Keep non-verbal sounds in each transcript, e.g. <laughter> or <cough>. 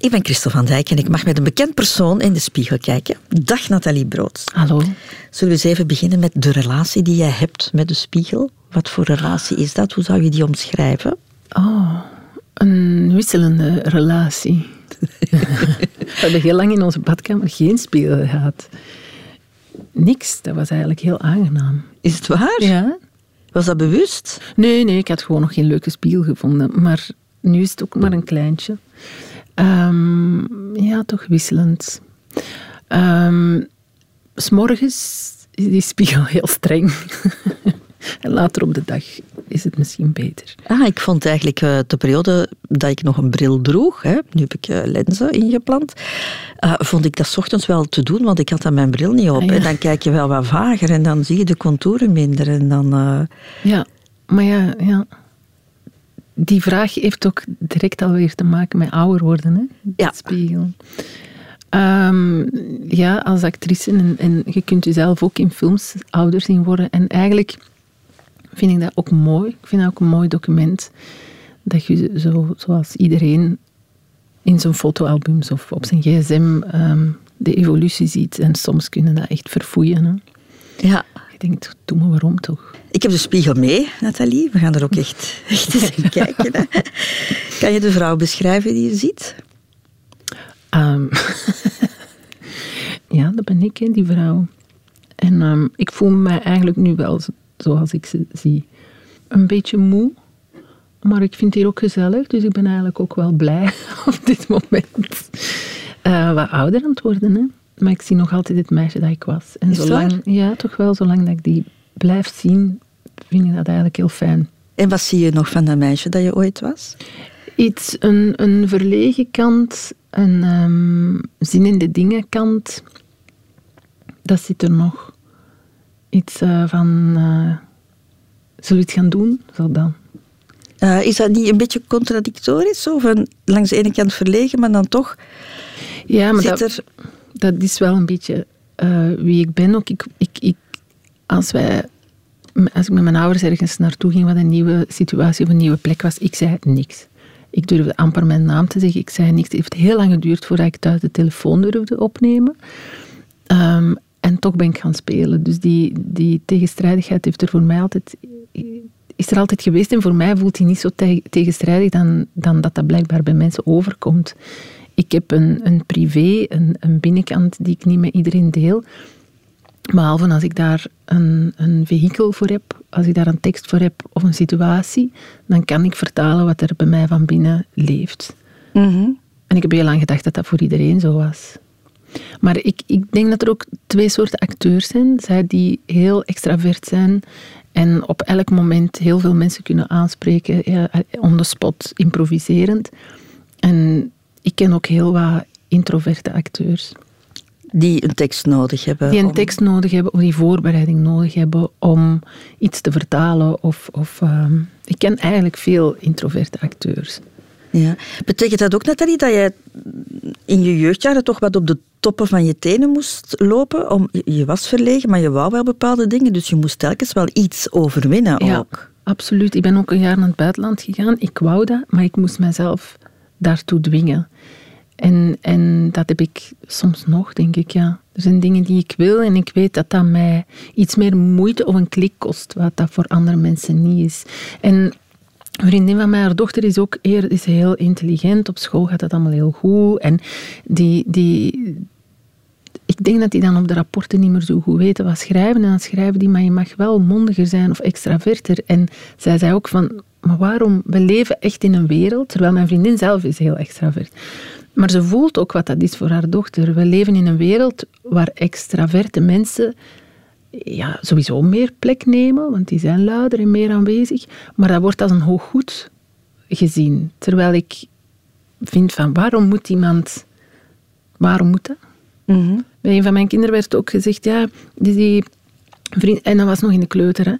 Ik ben Christel van Dijk en ik mag met een bekend persoon in de spiegel kijken. Dag Nathalie Broods. Hallo. Zullen we eens even beginnen met de relatie die jij hebt met de spiegel? Wat voor relatie is dat? Hoe zou je die omschrijven? Oh, een wisselende relatie. <laughs> we hebben heel lang in onze badkamer geen spiegel gehad. Niks, dat was eigenlijk heel aangenaam. Is het waar? Ja. Was dat bewust? Nee, nee, ik had gewoon nog geen leuke spiegel gevonden. Maar nu is het ook maar een kleintje. Um, ja, toch wisselend. Um, S'morgens is die spiegel <laughs> heel streng. en later op de dag is het misschien beter. Ah, ik vond eigenlijk uh, de periode dat ik nog een bril droeg, hè, nu heb ik uh, lenzen ingeplant, uh, vond ik dat s ochtends wel te doen, want ik had dan mijn bril niet op. Ah, ja. En dan kijk je wel wat vager en dan zie je de contouren minder. En dan, Ja, maar ja, ja die vraag heeft ook direct alweer te maken met ouder worden, hè? Ja. Spiegel. Um, ja, als actrice en, en, je kunt jezelf ook in films ouder zien worden. En eigenlijk vind ik dat ook mooi. Ik vind dat ook een mooi document. Dat je zo, zoals iedereen in zijn fotoalbums of op zijn gsm um, ehm, de evolutie ziet. En soms kunnen dat echt verfoeien. Hè? Ja. Je denkt, doe maar waarom toch? Ik heb de spiegel mee, Nathalie. We gaan er ook echt, <laughs> echt eens in kijken. Hè. Kan je de vrouw beschrijven die je ziet? Um, <laughs> ja, dat ben ik, hè, die vrouw. En um, ik voel me eigenlijk nu wel zoals ik ze zie. Een beetje moe, maar ik vind het hier ook gezellig. Dus ik ben eigenlijk ook wel blij <laughs> op dit moment. Uh, wat ouder aan het worden, hè. Maar ik zie nog altijd het meisje dat ik was. En zolang, ja, toch wel, zolang dat ik die blijf zien, vind ik dat eigenlijk heel fijn. En wat zie je nog van dat meisje dat je ooit was? Iets, een, een verlegen kant, een um, zin in de dingen kant. Dat zit er nog. Iets uh, van, uh, zullen we iets gaan doen? Zo dan. Uh, is dat niet een beetje contradictorisch? Of een, langs de ene kant verlegen, maar dan toch ja, maar zit dat, er... dat is wel een beetje wie ik ben ook. Ik, ik, ik, als wij als ik met mijn ouders ergens naartoe ging wat een nieuwe situatie of een nieuwe plek was, ik zei niks. Ik durfde amper mijn naam te zeggen, ik zei niks. Het heeft heel lang geduurd voordat ik thuis de telefoon durfde opnemen. Um, en toch ben ik gaan spelen. Dus die, die tegenstrijdigheid heeft er voor mij altijd, is er altijd geweest. En voor mij voelt hij niet zo tegenstrijdig dan, dan dat dat blijkbaar bij mensen overkomt. Ik heb een, een privé, een, een binnenkant die ik niet met iedereen deel. Behalve als ik daar een, een vehikel voor heb, als ik daar een tekst voor heb of een situatie, dan kan ik vertalen wat er bij mij van binnen leeft. Mm -hmm. En ik heb heel lang gedacht dat dat voor iedereen zo was. Maar ik, ik denk dat er ook twee soorten acteurs zijn. Zij die heel extravert zijn en op elk moment heel veel mensen kunnen aanspreken, ja, on the spot, improviserend. En ik ken ook heel wat introverte acteurs. Die een tekst nodig hebben. Die een om... tekst nodig hebben, of die voorbereiding nodig hebben om iets te vertalen. Of, of um, ik ken eigenlijk veel introverte acteurs. Ja. Betekent dat ook, Nathalie, dat jij in je jeugdjaren toch wat op de toppen van je tenen moest lopen? Om, je was verlegen, maar je wou wel bepaalde dingen, dus je moest telkens wel iets overwinnen ja, ook. Absoluut. Ik ben ook een jaar naar het buitenland gegaan. Ik wou dat, maar ik moest mezelf daartoe dwingen. En, en dat heb ik soms nog, denk ik, ja. Er zijn dingen die ik wil en ik weet dat dat mij iets meer moeite of een klik kost, wat dat voor andere mensen niet is. En een vriendin van mij, haar dochter is ook eer, is heel intelligent. Op school gaat dat allemaal heel goed. En die, die, ik denk dat die dan op de rapporten niet meer zo goed weten wat schrijven. En dan schrijven die, maar je mag wel mondiger zijn of extraverter. En zij zei ook van, maar waarom? We leven echt in een wereld, terwijl mijn vriendin zelf is heel extravert. Maar ze voelt ook wat dat is voor haar dochter. We leven in een wereld waar extraverte mensen ja, sowieso meer plek nemen, want die zijn luider en meer aanwezig. Maar dat wordt als een hoog goed gezien. Terwijl ik vind van waarom moet iemand... Waarom moet dat? Mm -hmm. Bij een van mijn kinderen werd ook gezegd, ja, die, vriend, en dat was nog in de kleuter, hè.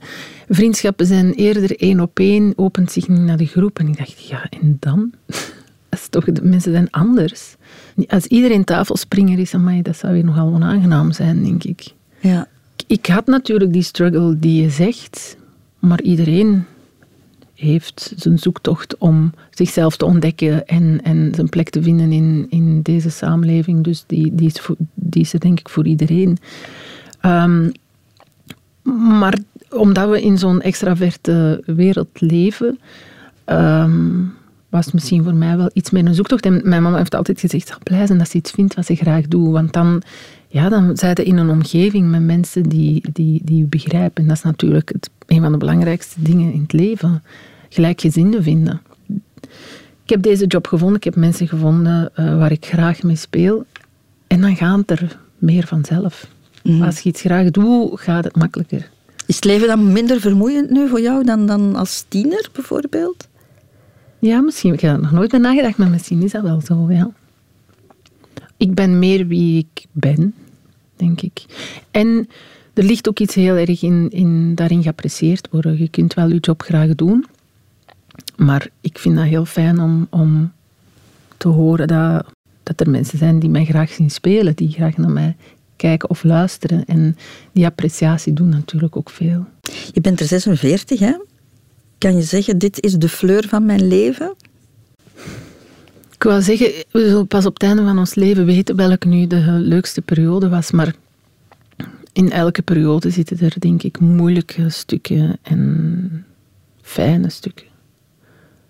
vriendschappen zijn eerder één op één, opent zich niet naar de groep. En ik dacht, ja, en dan? <laughs> Dat is toch, de mensen zijn anders. Als iedereen tafelspringer is, amai, dat zou weer nogal onaangenaam zijn, denk ik. Ja. Ik had natuurlijk die struggle die je zegt, maar iedereen heeft zijn zoektocht om zichzelf te ontdekken en, en zijn plek te vinden in, in deze samenleving. Dus die, die, is, voor, die is er denk ik voor iedereen. Um, maar omdat we in zo'n extraverte wereld leven, um, was het misschien voor mij wel iets meer een zoektocht. En mijn mama heeft altijd gezegd, blij zijn dat ze iets vindt wat ze graag doet. Want dan, ja, dan zijn ze in een omgeving met mensen die, die, die je begrijpen. En dat is natuurlijk een van de belangrijkste dingen in het leven. Gelijkgezinden vinden. Ik heb deze job gevonden. Ik heb mensen gevonden uh, waar ik graag mee speel. En dan gaat er meer vanzelf. Mm. Als je iets graag doet, gaat het makkelijker. Is het leven dan minder vermoeiend nu voor jou dan, dan als tiener bijvoorbeeld? Ja, misschien. Ik heb er nog nooit bij nagedacht, maar misschien is dat wel zo, ja. Ik ben meer wie ik ben, denk ik. En er ligt ook iets heel erg in, in daarin geapprecieerd worden. Je kunt wel je job graag doen, maar ik vind dat heel fijn om, om te horen dat, dat er mensen zijn die mij graag zien spelen, die graag naar mij kijken of luisteren. En die appreciatie doen natuurlijk ook veel. Je bent er 46, hè? Kan je zeggen, dit is de fleur van mijn leven? Ik wil zeggen, we zullen pas op het einde van ons leven weten welke nu de leukste periode was. Maar in elke periode zitten er, denk ik, moeilijke stukken en fijne stukken.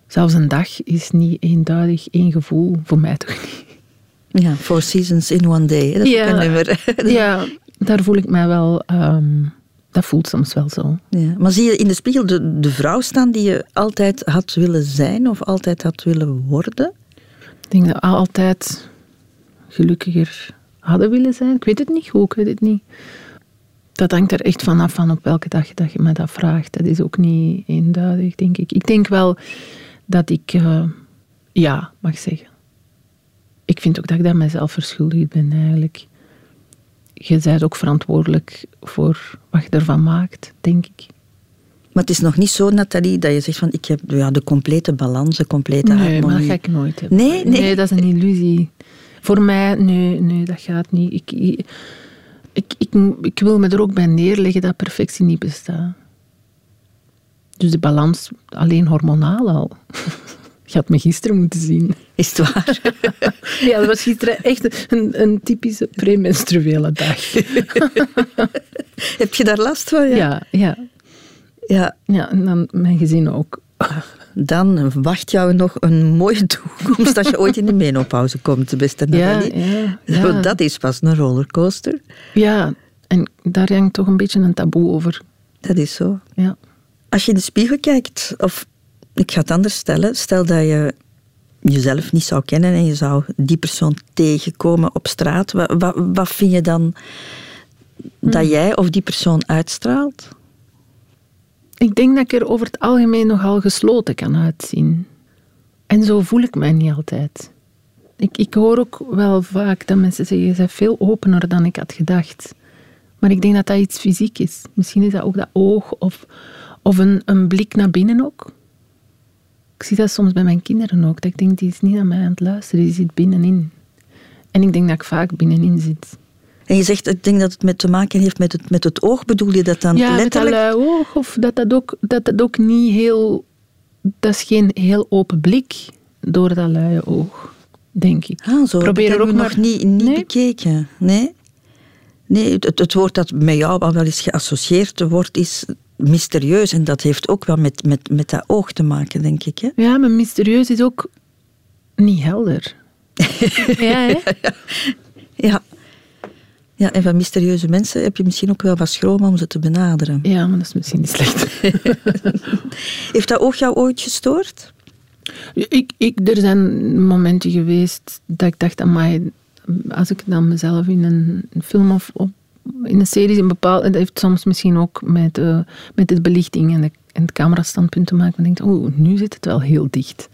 Zelfs een dag is niet eenduidig één gevoel, voor mij toch niet. Ja, Four Seasons in One Day. Dat ja, een nummer. <laughs> ja, daar voel ik mij wel... Um, dat voelt soms wel zo. Ja, maar zie je in de spiegel de, de vrouw staan die je altijd had willen zijn of altijd had willen worden? Ik denk dat we altijd gelukkiger hadden willen zijn. Ik weet het niet goed, ik weet het niet. Dat hangt er echt vanaf van op welke dag dat je me dat vraagt. Dat is ook niet eenduidig, denk ik. Ik denk wel dat ik uh, ja mag zeggen ik vind ook dat ik daar mezelf verschuldigd ben eigenlijk. Je bent ook verantwoordelijk voor wat je ervan maakt, denk ik. Maar het is nog niet zo, Nathalie, dat je zegt van ik heb ja, de complete balans, de complete nee, harmonie. Nee, maar dat ga ik nooit hebben. Nee, nee. nee, dat is een illusie. Voor mij, nee, nee dat gaat niet. Ik, ik, ik, ik, ik wil me er ook bij neerleggen dat perfectie niet bestaat. Dus de balans alleen hormonaal al. <laughs> Je had me gisteren moeten zien. Is het waar? <laughs> ja, dat was gisteren echt een, een typische premenstruele dag. <laughs> Heb je daar last van? Ja, ja. Ja, ja. ja en dan mijn gezin ook. Dan wacht jou nog een mooie toekomst als je ooit in de menopauze komt, beste Nathalie. Ja, ja, ja. Dat is pas een rollercoaster. Ja, en daar hangt toch een beetje een taboe over. Dat is zo. Ja. Als je in de spiegel kijkt, of ik ga het anders stellen. Stel dat je jezelf niet zou kennen en je zou die persoon tegenkomen op straat. Wat, wat, wat vind je dan dat hmm. jij of die persoon uitstraalt? Ik denk dat ik er over het algemeen nogal gesloten kan uitzien. En zo voel ik mij niet altijd. Ik, ik hoor ook wel vaak dat mensen zeggen, je bent veel opener dan ik had gedacht. Maar ik denk dat dat iets fysiek is. Misschien is dat ook dat oog of, of een, een blik naar binnen ook. Ik zie dat soms bij mijn kinderen ook. Dat ik denk, die is niet naar mij aan het luisteren, die zit binnenin. En ik denk dat ik vaak binnenin zit. En je zegt, ik denk dat het met te maken heeft met het, met het oog. Bedoel je dat dan ja, letterlijk? Ja, met dat oog. Of dat dat, ook, dat dat ook niet heel... Dat is geen heel open blik door dat luie oog, denk ik. Ah, zo. Probeer er ook nog niet, niet nee? bekeken. Nee? Nee, het, het woord dat met jou al wel eens geassocieerd wordt, is mysterieus. En dat heeft ook wel met, met, met dat oog te maken, denk ik. Hè? Ja, maar mysterieus is ook niet helder. <laughs> ja, hè? ja. Ja, en van mysterieuze mensen heb je misschien ook wel wat schroom om ze te benaderen. Ja, maar dat is misschien niet slecht. <laughs> Heeft dat oog jou ooit gestoord? Ik, ik, er zijn momenten geweest dat ik dacht, amai, als ik dan mezelf in een film of op in een serie een bepaald, dat heeft soms misschien ook met, uh, met de belichting en, de, en het camerastandpunt te maken. Dan denk oh, nu zit het wel heel dicht.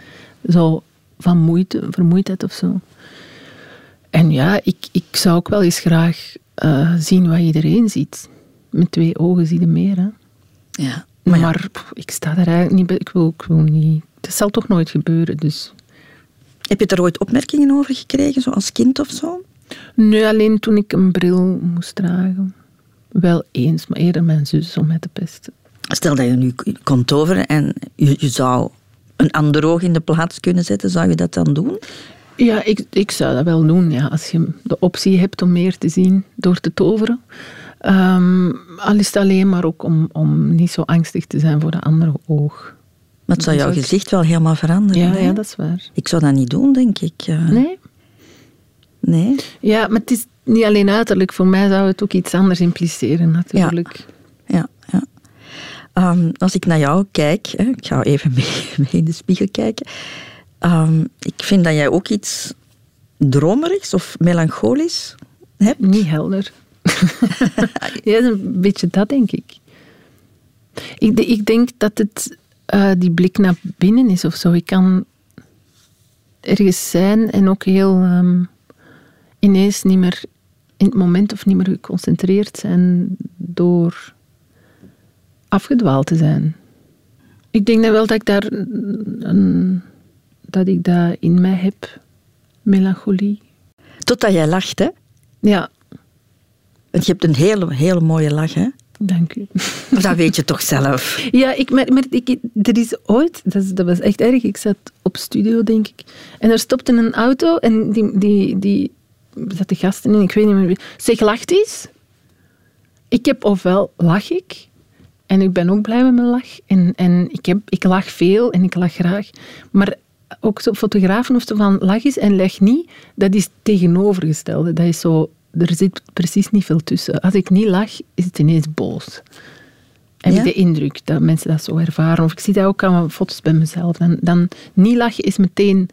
Zo van moeite, vermoeidheid of zo. En ja, ik, ik zou ook wel eens graag uh, zien wat iedereen ziet. Met twee ogen zie je meer. Hè. Ja. Maar, maar ik sta daar eigenlijk niet bij. Ik wil, ik wil niet. Het zal toch nooit gebeuren, dus... Heb je er ooit opmerkingen over gekregen, zo als kind of zo? Nee, alleen toen ik een bril moest dragen. Wel eens, maar eerder mijn zus om mij te pesten. Stel dat je nu komt toveren en je, je zou een ander oog in de plaats kunnen zetten, zou je dat dan doen? Ja, ik, ik zou dat wel doen. Ja. Als je de optie hebt om meer te zien door te toveren. Ehm, al is het alleen maar ook om, om niet zo angstig te zijn voor de andere oog. Maar het zou jouw gezicht wel helemaal veranderen. Ja, ja, dat is waar. Ik zou dat niet doen, denk ik. Nee? Nee? Ja, maar het is niet alleen uiterlijk. Voor mij zou het ook iets anders impliceren, natuurlijk. Ja, ja. Ehm, als ik naar jou kijk, hè, ik ga even mee, <laughs> mee in de spiegel kijken. Ehm, ik vind dat jij ook iets dromerigs of melancholisch hebt. Niet helder. <laughs> ja, een beetje dat, denk ik. Ik, ik denk dat het eh, die blik naar binnen is of zo. Ik kan ergens zijn en ook heel ehm, ineens niet meer in het moment of niet meer geconcentreerd zijn door afgedwaald te zijn. Ik denk dat wel dat ik daar een, dat ik dat in mij heb, melancholie. Totdat jij lacht, hè? Ja, Want je hebt een hele, hele mooie lach, hè? Dank u. Dat weet je toch zelf? Ja, ik, maar, maar ik, er is ooit, dat, is- dat was echt erg, ik zat op studio, denk ik, en er stopte een auto en die, die, die er zaten gasten in, ik weet niet meer wie. Zeg, lacht eens? Ik heb ofwel lach ik, en ik ben ook blij met mijn lach, en, en ik, heb, ik lach veel en ik lach graag, maar ook zo fotografen of zo van lach eens en lach niet, dat is tegenovergestelde. Dat is zo, er zit precies niet veel tussen. Als ik niet lach, is het ineens boos heb Ja? ik de indruk dat mensen dat zo ervaren. Of ik zie dat ook aan mijn foto's bij mezelf. Dan, dan niet lachen is meteen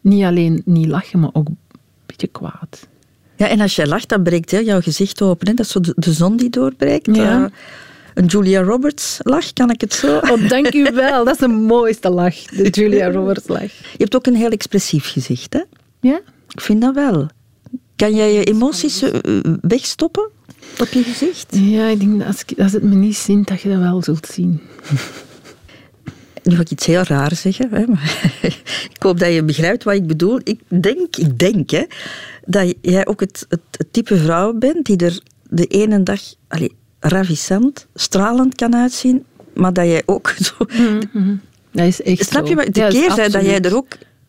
niet alleen niet lachen, maar ook een beetje kwaad. Ja, en als jij lacht, dan breekt heel jouw gezicht open. Hè? Dat is zo de, de zon die doorbreekt. Ja. Eh, een Julia Roberts lach, kan ik het zo? Oh, dank u wel. Dat is de mooiste lach, de Julia <laughs> Roberts lach. Je hebt ook een heel expressief gezicht, hè? Ja? Ik vind dat wel. Kan jij je emoties eh, wegstoppen op je gezicht? Ja, ik denk dat als, ik- als het me niet zint, dat je dat wel zult zien. Nu ga ik iets heel raar zeggen. Hè? maar <laughs> ik hoop dat je begrijpt wat ik bedoel. Ik denk, ik denk hè, dat jij ook het, het, het type vrouw bent die er de ene dag allee, ravissant, stralend kan uitzien, maar dat jij ook <laughs> zo... Dat is echt Snap zo. je? wat- De Ja, keer zei dat jij er ook...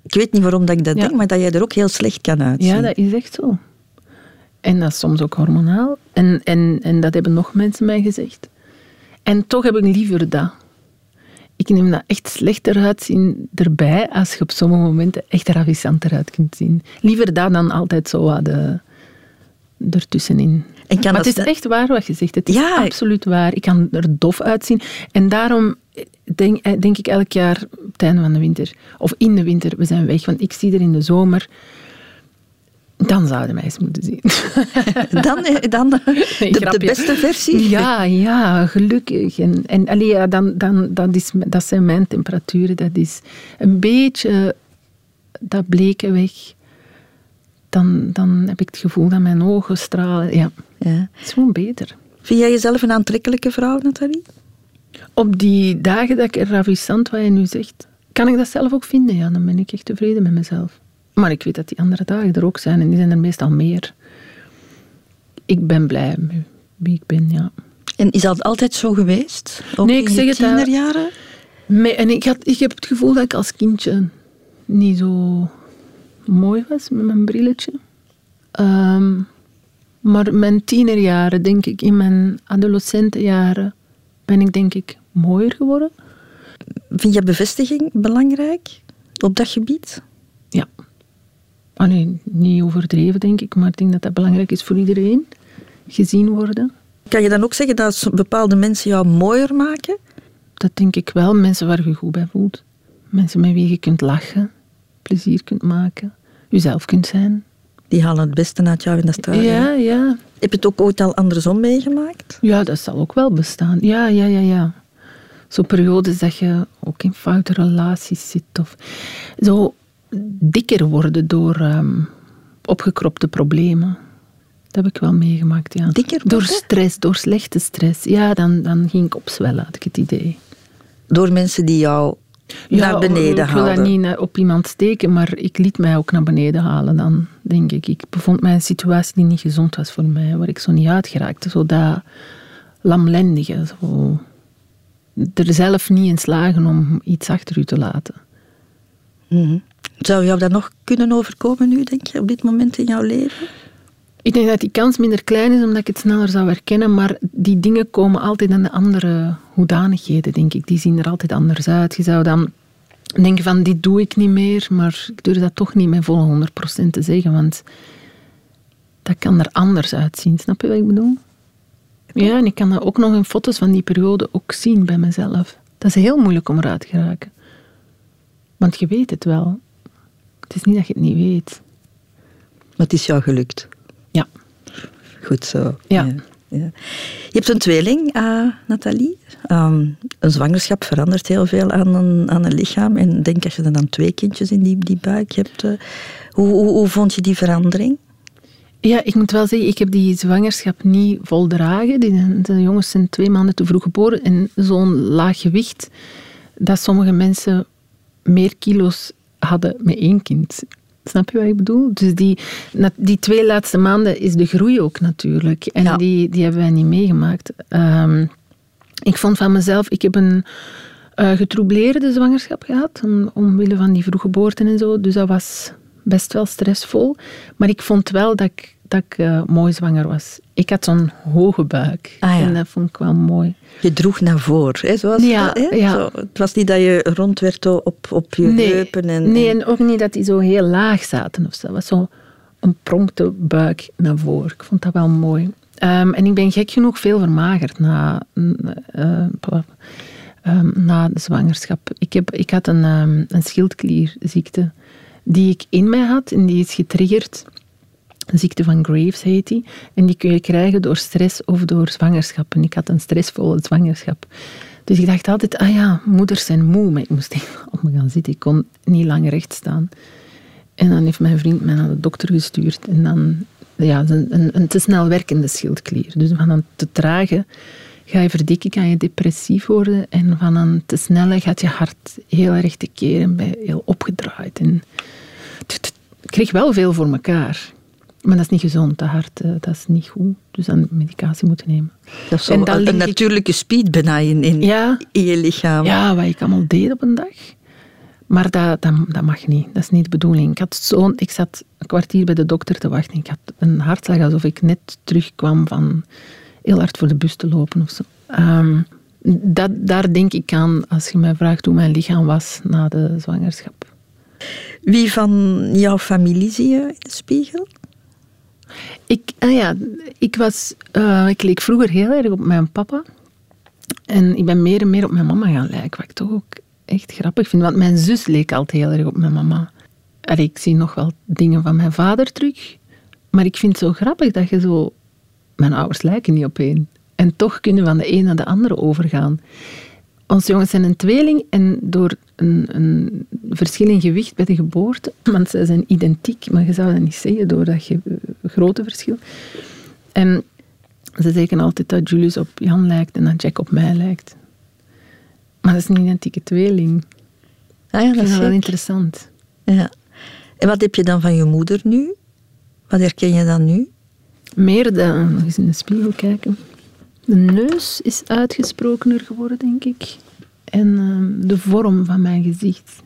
Ik weet niet waarom dat ik dat Ja. denk, maar dat jij er ook heel slecht kan uitzien. Ja, dat is echt zo. En dat is soms ook hormonaal. En, en, en dat hebben nog mensen mij gezegd. En toch heb ik liever dat. Ik neem dat echt slechter uitzien erbij als je op sommige momenten echt ravissant eruit kunt zien. Liever dat dan altijd zo wat de, ertussenin. En kan maar het is echt waar wat je zegt. Het is Ja. absoluut waar. Ik kan er dof uitzien. En daarom denk, denk ik elk jaar op het einde van de winter, of in de winter, we zijn weg. Want ik zie er in de zomer dan zouden wij eens moeten zien. <laughs> Dan, eh, dan de, de, beste versie? Ja, ja, gelukkig. En, en allee, ja, dan, dan, dat, is, dat zijn mijn temperaturen. Dat is een beetje dat bleke weg. Dan, dan heb ik het gevoel dat mijn ogen stralen. Ja, Ja. het is gewoon beter. Vind jij jezelf een aantrekkelijke vrouw, Nathalie? Op die dagen dat ik ravissant, wat je nu zegt, kan ik dat zelf ook vinden. Ja, dan ben ik echt tevreden met mezelf. Maar ik weet dat die andere dagen er ook zijn en die zijn er meestal meer. Ik ben blij met wie ik ben, ja. En is dat altijd zo geweest? Ook Nee, ik in zeg je eh, tienerjaren? Me- en ik, had, ik heb het gevoel dat ik als kindje niet zo mooi was met mijn brilletje. Ehm, maar mijn tienerjaren, denk ik, in mijn adolescentenjaren, ben ik denk ik mooier geworden. Vind je bevestiging belangrijk op dat gebied? Ja. Allee, niet overdreven, denk ik, maar ik denk dat dat belangrijk is voor iedereen. Gezien worden. Kan je dan ook zeggen dat bepaalde mensen jou mooier maken? Dat denk ik wel. Mensen waar je je goed bij voelt. Mensen met wie je kunt lachen, plezier kunt maken, jezelf kunt zijn. Die halen het beste uit jou in de straat. Ja, ja. Heb je het ook ooit al andersom meegemaakt? Ja, dat zal ook wel bestaan. Ja, ja, ja, ja. Zo periodes dat je ook in foute relaties zit. Of zo dikker worden door ehm, opgekropte problemen. Dat heb ik wel meegemaakt, ja. Dikker Door worden? stress, door slechte stress. Ja, dan, dan ging ik opzwellen, had ik het idee. Door mensen die jou naar beneden ik wil dat niet naar- op iemand steken, maar ik liet mij ook naar beneden halen dan, denk ik. Ik bevond mij in een situatie die niet gezond was voor mij, waar ik zo niet uit geraakte. Zo dat lamlendige, zo... er zelf niet in slagen om iets achter u te laten. Mhm. Zou jou dat nog kunnen overkomen nu, denk je, op dit moment in jouw leven? Ik denk dat die kans minder klein is, omdat ik het sneller zou herkennen. Maar die dingen komen altijd aan de andere hoedanigheden, denk ik. Die zien er altijd anders uit. Je zou dan denken van, dit doe ik niet meer. Maar ik durf dat toch niet met volle 100% te zeggen. Want dat kan er anders uitzien. Snap je wat ik bedoel? Ja, en ik kan dat ook nog in foto's van die periode ook zien bij mezelf. Dat is heel moeilijk om eruit te geraken. Want je weet het wel. Het is niet dat je het niet weet. Maar het is jou gelukt. Ja. Goed zo. Ja. ja. Je hebt een tweeling, uh, Nathalie. Ehm, een zwangerschap verandert heel veel aan een, aan een lichaam. En denk als je dan twee kindjes in die, die buik hebt. Uh, hoe, hoe, hoe vond je die verandering? Ja, ik moet wel zeggen, ik heb die zwangerschap niet voldragen. Die, de jongens zijn twee maanden te vroeg geboren. En zo'n laag gewicht, dat sommige mensen meer kilo's hadden met één kind. Snap je wat ik bedoel? Dus die, die twee laatste maanden is de groei ook natuurlijk. En die, die hebben wij niet meegemaakt. Um, ik vond van mezelf, ik heb een uh, getroubleerde zwangerschap gehad, om, omwille van die vroeggeboorten en zo. Dus dat was best wel stressvol. Maar ik vond wel dat ik, dat ik uh, mooi zwanger was. Ik had zo'n hoge buik. Ah, ja. En dat vond ik wel mooi. Je droeg naar voren, hè? Zoals ja, dat, hè? ja. Zo, het was niet dat je rond werd op, op je nee, heupen. En, nee, en ook niet dat die zo heel laag zaten. Of zo. Het was zo een pronkte buik naar voren. Ik vond dat wel mooi. Um, en ik ben gek genoeg veel vermagerd na, uh, um, na de zwangerschap. Ik, heb, ik had een, um, een schildklierziekte die ik in mij had en die is getriggerd. De ziekte van Graves heet die. En die kun je krijgen door stress of door zwangerschap. En ik had een stressvolle zwangerschap. Dus ik dacht altijd, ah ja, moeders zijn moe. Maar ik moest even op me gaan zitten. Ik kon niet lang recht staan. En dan heeft mijn vriend mij naar de dokter gestuurd. En dan, ja, een, een, een te snel werkende schildklier. Dus van een te trage ga je verdikken, kan je depressief worden. En van een te snelle gaat je hart heel erg te keren, heel opgedraaid. En kreeg wel veel voor elkaar. Maar dat is niet gezond, dat hart, eh, dat is niet goed. Dus dan medicatie moeten nemen. Dat is zo en een, natuurlijke speed bijna in, in, in, je lichaam. Ja, wat ik allemaal deed op een dag. Maar dat, dat, dat mag niet. Dat is niet de bedoeling. Ik, had zo, ik zat een kwartier bij de dokter te wachten. Ik had een hartslag alsof ik net terugkwam van heel hard voor de bus te lopen of zo. Um, dat, daar denk ik aan als je mij vraagt hoe mijn lichaam was na de zwangerschap. Wie van jouw familie zie je in de spiegel? Ik, ah ja, ik, was, uh, ik leek vroeger heel erg op mijn papa. En ik ben meer en meer op mijn mama gaan lijken, wat ik toch ook echt grappig vind. Want mijn zus leek altijd heel erg op mijn mama. Ik zie nog wel dingen van mijn vader terug. Maar ik vind het zo grappig dat je zo... Mijn ouders lijken niet op één. En toch kunnen we van de een naar de andere overgaan. Onze jongens zijn een tweeling en door een, een, verschil in gewicht bij de geboorte, want ze zijn identiek, maar je zou dat niet zeggen doordat je grote verschil. En ze zeggen altijd dat Julius op Jan lijkt en dat Jack op mij lijkt. Maar dat is een identieke tweeling. Ah ja, dat is wel interessant. Ja. En wat heb je dan van je moeder nu? Wat herken je dan nu? Meer dan, nog eens in de spiegel kijken. De neus is uitgesprokener geworden, denk ik. En uh, de vorm van mijn gezicht.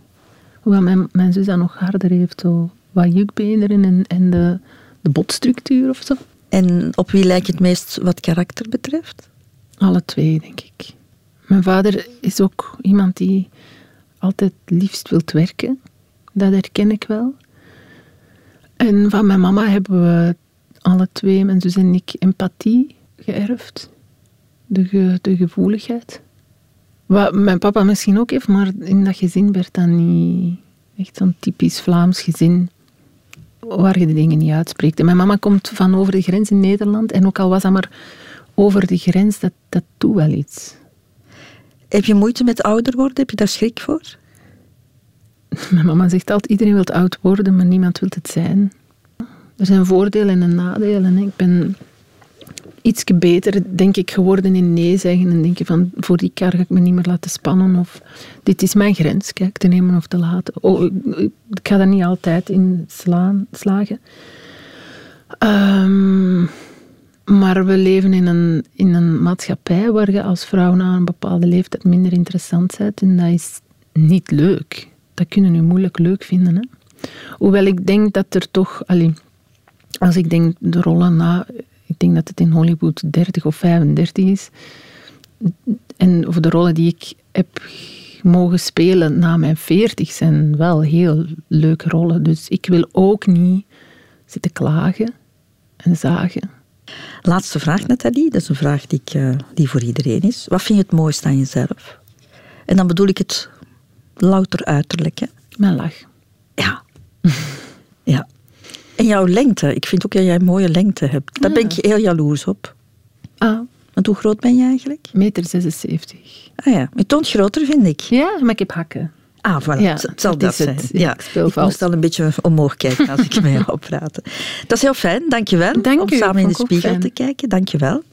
Hoewel mijn, mijn zus dat nog harder heeft, zo wat jukbeenderen en, en de, de botstructuur of zo. En op wie lijkt het meest wat karakter betreft? Alle twee, denk ik. Mijn vader is ook iemand die altijd liefst wilt werken. Dat herken ik wel. En van mijn mama hebben we alle twee, mijn zus en ik, empathie geërfd. De, de gevoeligheid. Wat mijn papa misschien ook heeft, maar in dat gezin werd dat niet echt zo'n typisch Vlaams gezin waar je de dingen niet uitspreekt. En mijn mama komt van over de grens in Nederland en ook al was dat maar over de grens, dat, dat doet wel iets. Heb je moeite met ouder worden? Heb je daar schrik voor? <laughs> Mijn mama zegt altijd, iedereen wil oud worden, maar niemand wil het zijn. Er zijn voordelen en nadelen. Ik ben iets beter, denk ik, geworden in nee zeggen. En denk je van, voor die kar ga ik me niet meer laten spannen. Of dit is mijn grens, kijk, te nemen of te laten. Oh, ik ga daar niet altijd in slaan, slagen. Um, Maar we leven in een, in een maatschappij waar je als vrouw na een bepaalde leeftijd minder interessant bent. En dat is niet leuk. Dat kunnen we moeilijk leuk vinden. Hè? Hoewel ik denk dat er toch... Als ik denk de rollen na... Ik denk dat het in Hollywood 30 of 35 is. En of de rollen die ik heb mogen spelen na mijn 40 zijn wel heel leuke rollen. Dus ik wil ook niet zitten klagen en zagen. Laatste vraag, Nathalie. Dat is een vraag die, ik, eh, die voor iedereen is. Wat vind je het mooiste aan jezelf? En dan bedoel ik het louter uiterlijk. Hè? Mijn lach. Ja. <laughs> ja. En jouw lengte. Ik vind ook dat jij een mooie lengte hebt. Daar ben ik heel jaloers op. Ah. Want hoe groot ben je eigenlijk? Meter 76. Ah ja, je toont groter, vind ik. Ja, maar ik heb hakken. Ah, voilà. Ja, het zal dat zijn. het. Ja, Ik ik moest al een beetje omhoog kijken als ik <laughs> met jou praten. Dat is heel fijn, dankjewel. Dank om u, samen in de spiegel fijn. te kijken. Dankjewel.